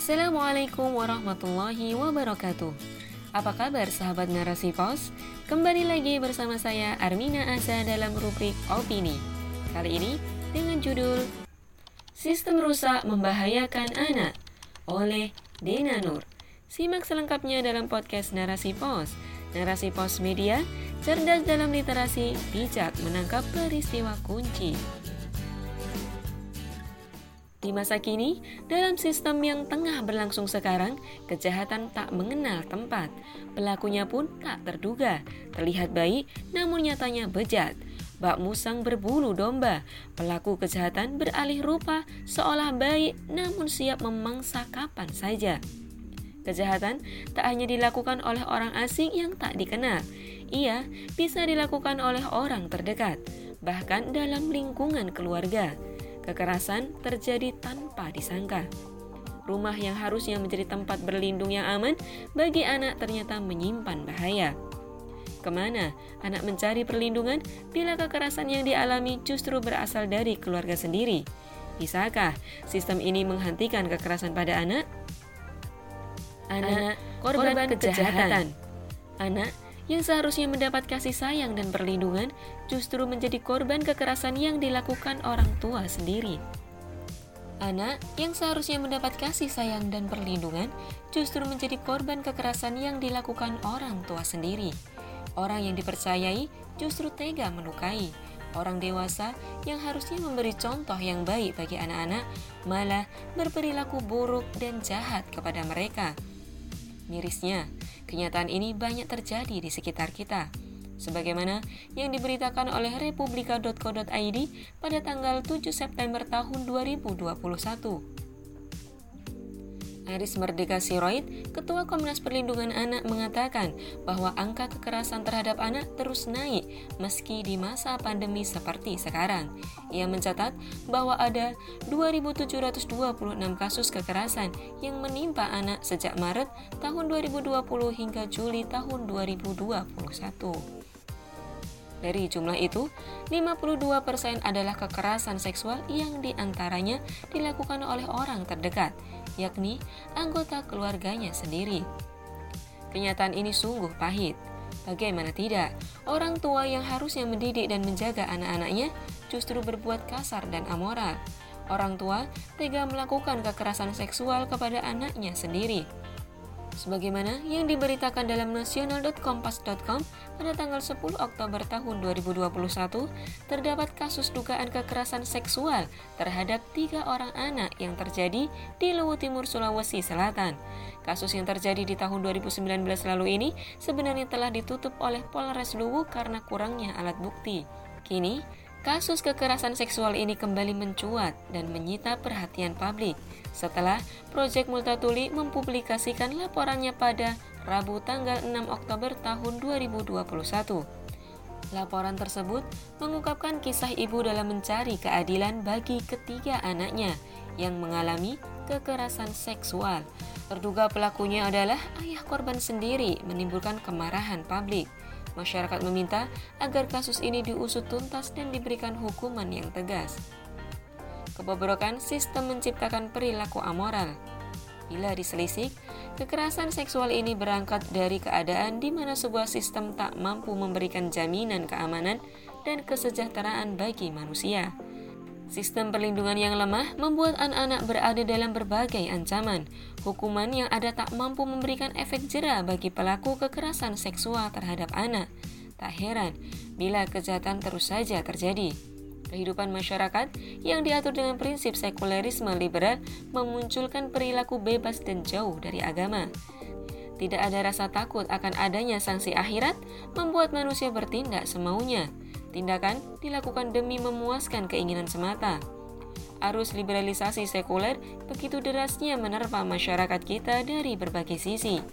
Assalamualaikum warahmatullahi wabarakatuh. Apa kabar sahabat narasi pos? Kembali lagi bersama saya Armina Asa dalam rubrik Opini. Kali ini dengan judul Sistem rusak membahayakan anak oleh Dena Nur. Simak selengkapnya dalam podcast Narasi Pos. Narasi Pos Media, cerdas dalam literasi, bijak menangkap peristiwa kunci di masa kini, dalam sistem yang tengah berlangsung sekarang, kejahatan tak mengenal tempat. Pelakunya pun tak terduga, terlihat baik namun nyatanya bejat. Bak musang berbulu domba, pelaku kejahatan beralih rupa seolah baik namun siap memangsa kapan saja. Kejahatan tak hanya dilakukan oleh orang asing yang tak dikenal, ia bisa dilakukan oleh orang terdekat, bahkan dalam lingkungan keluarga. Kekerasan terjadi tanpa disangka. Rumah yang harusnya menjadi tempat berlindung yang aman bagi anak ternyata menyimpan bahaya. Ke mana anak mencari perlindungan bila kekerasan yang dialami justru berasal dari keluarga sendiri? Bisakah sistem ini menghentikan kekerasan pada anak? Anak, korban, korban kejahatan. kejahatan. Anak yang seharusnya mendapat kasih sayang dan perlindungan justru menjadi korban kekerasan yang dilakukan orang tua sendiri. Anak yang seharusnya mendapat kasih sayang dan perlindungan justru menjadi korban kekerasan yang dilakukan orang tua sendiri. Orang yang dipercayai justru tega melukai. Orang dewasa yang harusnya memberi contoh yang baik bagi anak-anak malah berperilaku buruk dan jahat kepada mereka. Mirisnya, kenyataan ini banyak terjadi di sekitar kita. Sebagaimana yang diberitakan oleh republika.co.id pada tanggal 7 September tahun 2021. Aris Merdeka Siroid, Ketua Komnas Perlindungan Anak mengatakan bahwa angka kekerasan terhadap anak terus naik meski di masa pandemi seperti sekarang. Ia mencatat bahwa ada 2.726 kasus kekerasan yang menimpa anak sejak Maret tahun 2020 hingga Juli tahun 2021. Dari jumlah itu, 52% adalah kekerasan seksual yang di antaranya dilakukan oleh orang terdekat, yakni anggota keluarganya sendiri. Kenyataan ini sungguh pahit. Bagaimana tidak, orang tua yang harusnya mendidik dan menjaga anak-anaknya justru berbuat kasar dan amoral. Orang tua tega melakukan kekerasan seksual kepada anaknya sendiri sebagaimana yang diberitakan dalam nasional.kompas.com pada tanggal 10 Oktober tahun 2021 terdapat kasus dugaan kekerasan seksual terhadap tiga orang anak yang terjadi di Luwu Timur Sulawesi Selatan. Kasus yang terjadi di tahun 2019 lalu ini sebenarnya telah ditutup oleh Polres Luwu karena kurangnya alat bukti. Kini, Kasus kekerasan seksual ini kembali mencuat dan menyita perhatian publik setelah Project Multatuli mempublikasikan laporannya pada Rabu tanggal 6 Oktober tahun 2021. Laporan tersebut mengungkapkan kisah ibu dalam mencari keadilan bagi ketiga anaknya yang mengalami kekerasan seksual. Terduga pelakunya adalah ayah korban sendiri menimbulkan kemarahan publik. Masyarakat meminta agar kasus ini diusut tuntas dan diberikan hukuman yang tegas. Kebobrokan sistem menciptakan perilaku amoral. Bila diselisik, kekerasan seksual ini berangkat dari keadaan di mana sebuah sistem tak mampu memberikan jaminan keamanan dan kesejahteraan bagi manusia. Sistem perlindungan yang lemah membuat anak-anak berada dalam berbagai ancaman. Hukuman yang ada tak mampu memberikan efek jera bagi pelaku kekerasan seksual terhadap anak. Tak heran bila kejahatan terus saja terjadi. Kehidupan masyarakat yang diatur dengan prinsip sekulerisme liberal memunculkan perilaku bebas dan jauh dari agama. Tidak ada rasa takut akan adanya sanksi akhirat membuat manusia bertindak semaunya Tindakan dilakukan demi memuaskan keinginan semata. Arus liberalisasi sekuler begitu derasnya menerpa masyarakat kita dari berbagai sisi.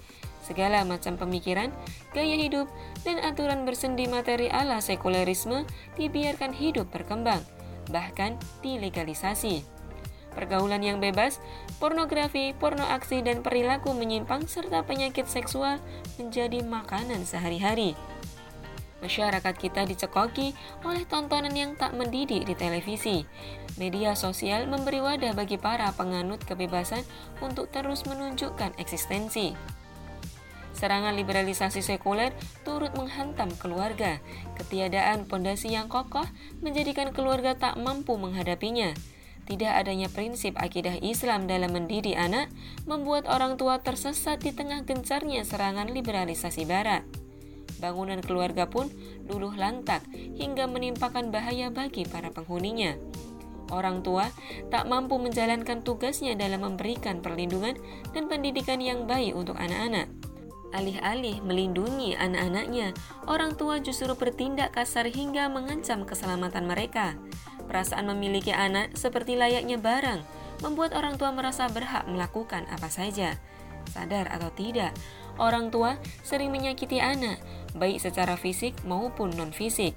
Segala macam pemikiran, gaya hidup, dan aturan bersendi materi ala sekulerisme dibiarkan hidup berkembang, bahkan dilegalisasi. Pergaulan yang bebas, pornografi, porno aksi, dan perilaku menyimpang serta penyakit seksual menjadi makanan sehari-hari. Masyarakat kita dicekoki oleh tontonan yang tak mendidik di televisi. Media sosial memberi wadah bagi para penganut kebebasan untuk terus menunjukkan eksistensi. Serangan liberalisasi sekuler turut menghantam keluarga. Ketiadaan pondasi yang kokoh menjadikan keluarga tak mampu menghadapinya. Tidak adanya prinsip akidah Islam dalam mendidik anak membuat orang tua tersesat di tengah gencarnya serangan liberalisasi Barat. Bangunan keluarga pun luluh lantak hingga menimpakan bahaya bagi para penghuninya. Orang tua tak mampu menjalankan tugasnya dalam memberikan perlindungan dan pendidikan yang baik untuk anak-anak. Alih-alih melindungi anak-anaknya, orang tua justru bertindak kasar hingga mengancam keselamatan mereka. Perasaan memiliki anak seperti layaknya barang, membuat orang tua merasa berhak melakukan apa saja. Sadar atau tidak, orang tua sering menyakiti anak, baik secara fisik maupun non-fisik,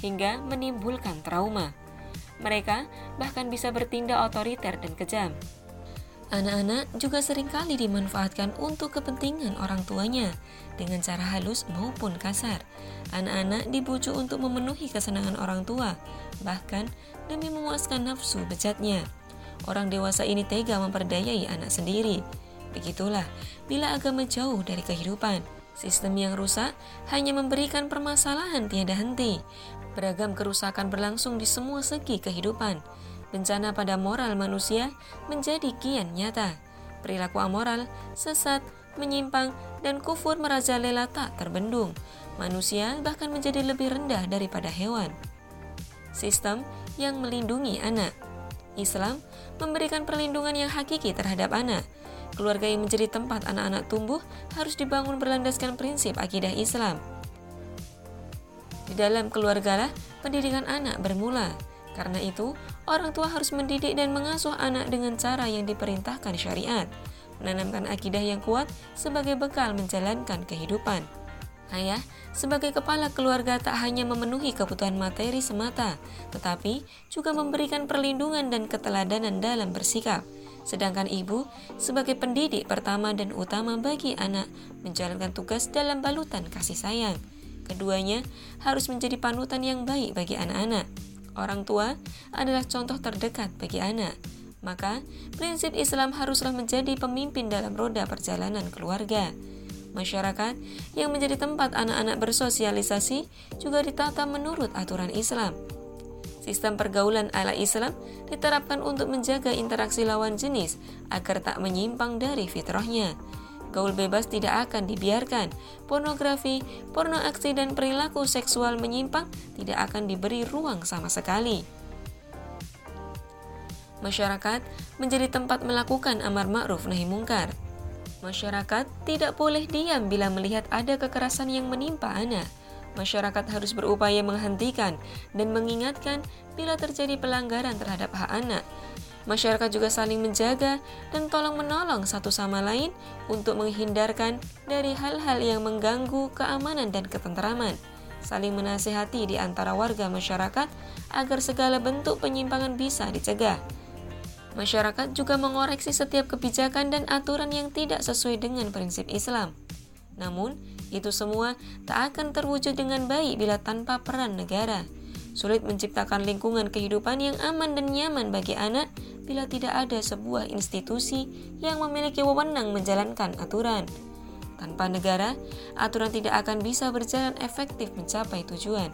hingga menimbulkan trauma. Mereka bahkan bisa bertindak otoriter dan kejam. Anak-anak juga sering kali dimanfaatkan untuk kepentingan orang tuanya dengan cara halus maupun kasar. Anak-anak dibujuk untuk memenuhi kesenangan orang tua, bahkan demi memuaskan nafsu bejatnya. Orang dewasa ini tega memperdayai anak sendiri. Begitulah bila agama jauh dari kehidupan. Sistem yang rusak hanya memberikan permasalahan tiada henti. Beragam kerusakan berlangsung di semua segi kehidupan bencana pada moral manusia menjadi kian nyata. Perilaku amoral, sesat, menyimpang, dan kufur merajalela tak terbendung. Manusia bahkan menjadi lebih rendah daripada hewan. Sistem yang melindungi anak. Islam memberikan perlindungan yang hakiki terhadap anak. Keluarga yang menjadi tempat anak-anak tumbuh harus dibangun berlandaskan prinsip akidah Islam. Di dalam keluargalah pendidikan anak bermula. Karena itu, orang tua harus mendidik dan mengasuh anak dengan cara yang diperintahkan syariat, menanamkan akidah yang kuat sebagai bekal menjalankan kehidupan. Ayah, sebagai kepala keluarga tak hanya memenuhi kebutuhan materi semata, tetapi juga memberikan perlindungan dan keteladanan dalam bersikap. Sedangkan ibu, sebagai pendidik pertama dan utama bagi anak, menjalankan tugas dalam balutan kasih sayang. Keduanya harus menjadi panutan yang baik bagi anak-anak. Orang tua adalah contoh terdekat bagi anak. Maka, prinsip Islam haruslah menjadi pemimpin dalam roda perjalanan keluarga. Masyarakat yang menjadi tempat anak-anak bersosialisasi juga ditata menurut aturan Islam. Sistem pergaulan ala Islam diterapkan untuk menjaga interaksi lawan jenis agar tak menyimpang dari fitrahnya gaul bebas tidak akan dibiarkan. Pornografi, porno aksi, dan perilaku seksual menyimpang tidak akan diberi ruang sama sekali. Masyarakat menjadi tempat melakukan amar ma'ruf nahi mungkar. Masyarakat tidak boleh diam bila melihat ada kekerasan yang menimpa anak. Masyarakat harus berupaya menghentikan dan mengingatkan bila terjadi pelanggaran terhadap hak anak Masyarakat juga saling menjaga dan tolong-menolong satu sama lain untuk menghindarkan dari hal-hal yang mengganggu keamanan dan ketenteraman. Saling menasehati di antara warga masyarakat agar segala bentuk penyimpangan bisa dicegah. Masyarakat juga mengoreksi setiap kebijakan dan aturan yang tidak sesuai dengan prinsip Islam. Namun, itu semua tak akan terwujud dengan baik bila tanpa peran negara. Sulit menciptakan lingkungan kehidupan yang aman dan nyaman bagi anak bila tidak ada sebuah institusi yang memiliki wewenang menjalankan aturan. Tanpa negara, aturan tidak akan bisa berjalan efektif mencapai tujuan.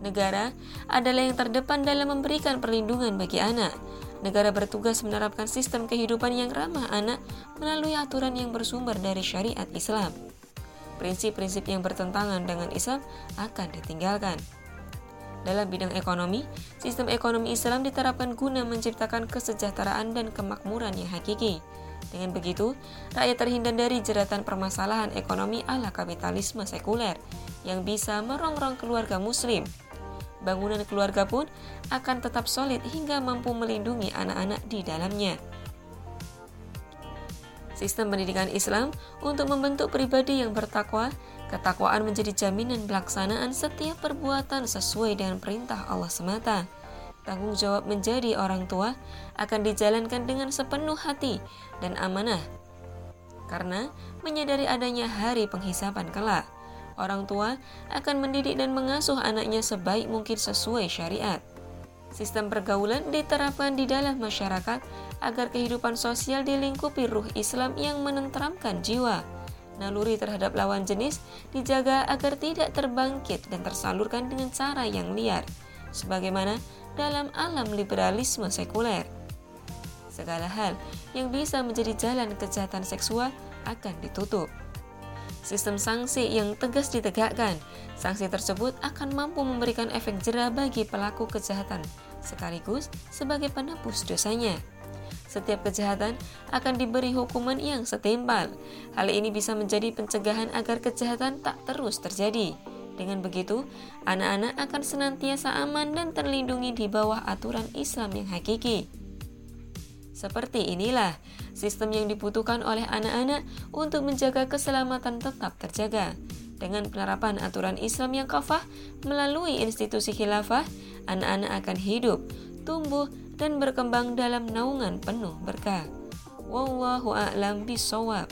Negara adalah yang terdepan dalam memberikan perlindungan bagi anak. Negara bertugas menerapkan sistem kehidupan yang ramah anak melalui aturan yang bersumber dari syariat Islam. Prinsip-prinsip yang bertentangan dengan Islam akan ditinggalkan. Dalam bidang ekonomi, sistem ekonomi Islam diterapkan guna menciptakan kesejahteraan dan kemakmuran yang hakiki. Dengan begitu, rakyat terhindar dari jeratan permasalahan ekonomi ala kapitalisme sekuler yang bisa merongrong keluarga muslim. Bangunan keluarga pun akan tetap solid hingga mampu melindungi anak-anak di dalamnya. Sistem pendidikan Islam untuk membentuk pribadi yang bertakwa Ketakwaan menjadi jaminan pelaksanaan setiap perbuatan sesuai dengan perintah Allah semata. Tanggung jawab menjadi orang tua akan dijalankan dengan sepenuh hati dan amanah. Karena menyadari adanya hari penghisapan kelak, Orang tua akan mendidik dan mengasuh anaknya sebaik mungkin sesuai syariat. Sistem pergaulan diterapkan di dalam masyarakat agar kehidupan sosial dilingkupi ruh Islam yang menenteramkan jiwa. Naluri terhadap lawan jenis dijaga agar tidak terbangkit dan tersalurkan dengan cara yang liar, sebagaimana dalam alam liberalisme sekuler. Segala hal yang bisa menjadi jalan kejahatan seksual akan ditutup. Sistem sanksi yang tegas ditegakkan, sanksi tersebut akan mampu memberikan efek jerah bagi pelaku kejahatan, sekaligus sebagai penebus dosanya. Setiap kejahatan akan diberi hukuman yang setimpal. Hal ini bisa menjadi pencegahan agar kejahatan tak terus terjadi. Dengan begitu, anak-anak akan senantiasa aman dan terlindungi di bawah aturan Islam yang hakiki. Seperti inilah sistem yang dibutuhkan oleh anak-anak untuk menjaga keselamatan tetap terjaga. Dengan penerapan aturan Islam yang kafah melalui institusi khilafah, anak-anak akan hidup, tumbuh, dan berkembang dalam naungan penuh berkah. Wallahu a'lam bisawab.